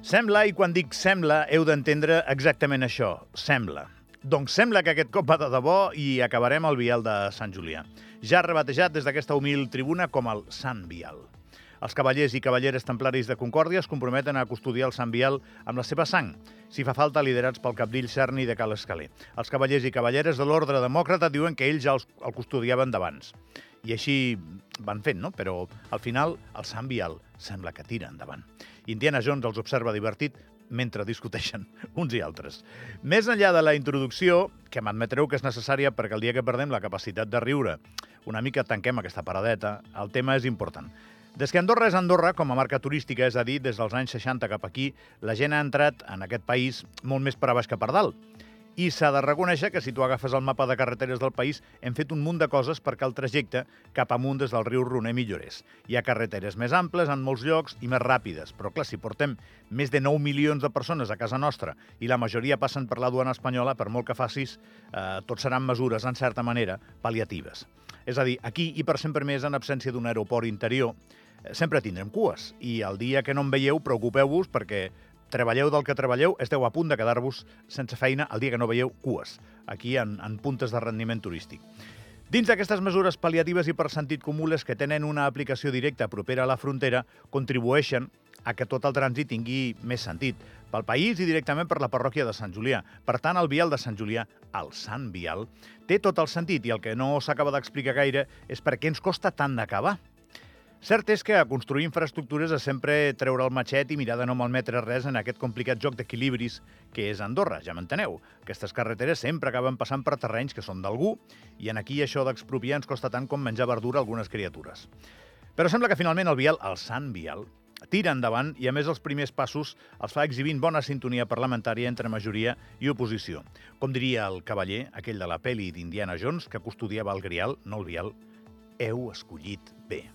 Sembla, i quan dic sembla, heu d'entendre exactament això, sembla. Doncs sembla que aquest cop va de debò i acabarem el vial de Sant Julià. Ja rebatejat des d'aquesta humil tribuna com el Sant Vial. Els cavallers i cavalleres templaris de Concòrdia es comprometen a custodiar el Sant Vial amb la seva sang, si fa falta liderats pel capdill Cerny de Cal Escaler. Els cavallers i cavalleres de l'ordre demòcrata diuen que ells ja els, el custodiaven d'abans. I així van fent, no? Però al final el Sant Vial sembla que tira endavant. Indiana Jones els observa divertit mentre discuteixen uns i altres. Més enllà de la introducció, que m'admetreu que és necessària perquè el dia que perdem la capacitat de riure una mica tanquem aquesta paradeta, el tema és important. Des que Andorra és Andorra, com a marca turística, és a dir, des dels anys 60 cap aquí, la gent ha entrat en aquest país molt més per a baix que per dalt. I s'ha de reconèixer que si tu agafes el mapa de carreteres del país, hem fet un munt de coses perquè el trajecte cap amunt des del riu Roner millorés. Hi ha carreteres més amples en molts llocs i més ràpides, però clar, si portem més de 9 milions de persones a casa nostra i la majoria passen per la duana espanyola, per molt que facis, eh, tot seran mesures, en certa manera, pal·liatives. És a dir, aquí i per sempre més en absència d'un aeroport interior, eh, sempre tindrem cues. I el dia que no en veieu, preocupeu-vos perquè treballeu del que treballeu, esteu a punt de quedar-vos sense feina el dia que no veieu cues, aquí en, en puntes de rendiment turístic. Dins d'aquestes mesures pal·liatives i per sentit comú, les que tenen una aplicació directa propera a la frontera contribueixen a que tot el trànsit tingui més sentit pel país i directament per la parròquia de Sant Julià. Per tant, el vial de Sant Julià, el Sant Vial, té tot el sentit i el que no s'acaba d'explicar gaire és per què ens costa tant d'acabar. Cert és que a construir infraestructures és sempre treure el matxet i mirar de no malmetre res en aquest complicat joc d'equilibris que és Andorra, ja m'enteneu. Aquestes carreteres sempre acaben passant per terrenys que són d'algú i en aquí això d'expropiar ens costa tant com menjar verdura a algunes criatures. Però sembla que finalment el vial, el Sant Vial, tira endavant i, a més, els primers passos els fa exhibint bona sintonia parlamentària entre majoria i oposició. Com diria el cavaller, aquell de la pel·li d'Indiana Jones, que custodiava el grial, no el vial, heu escollit bé.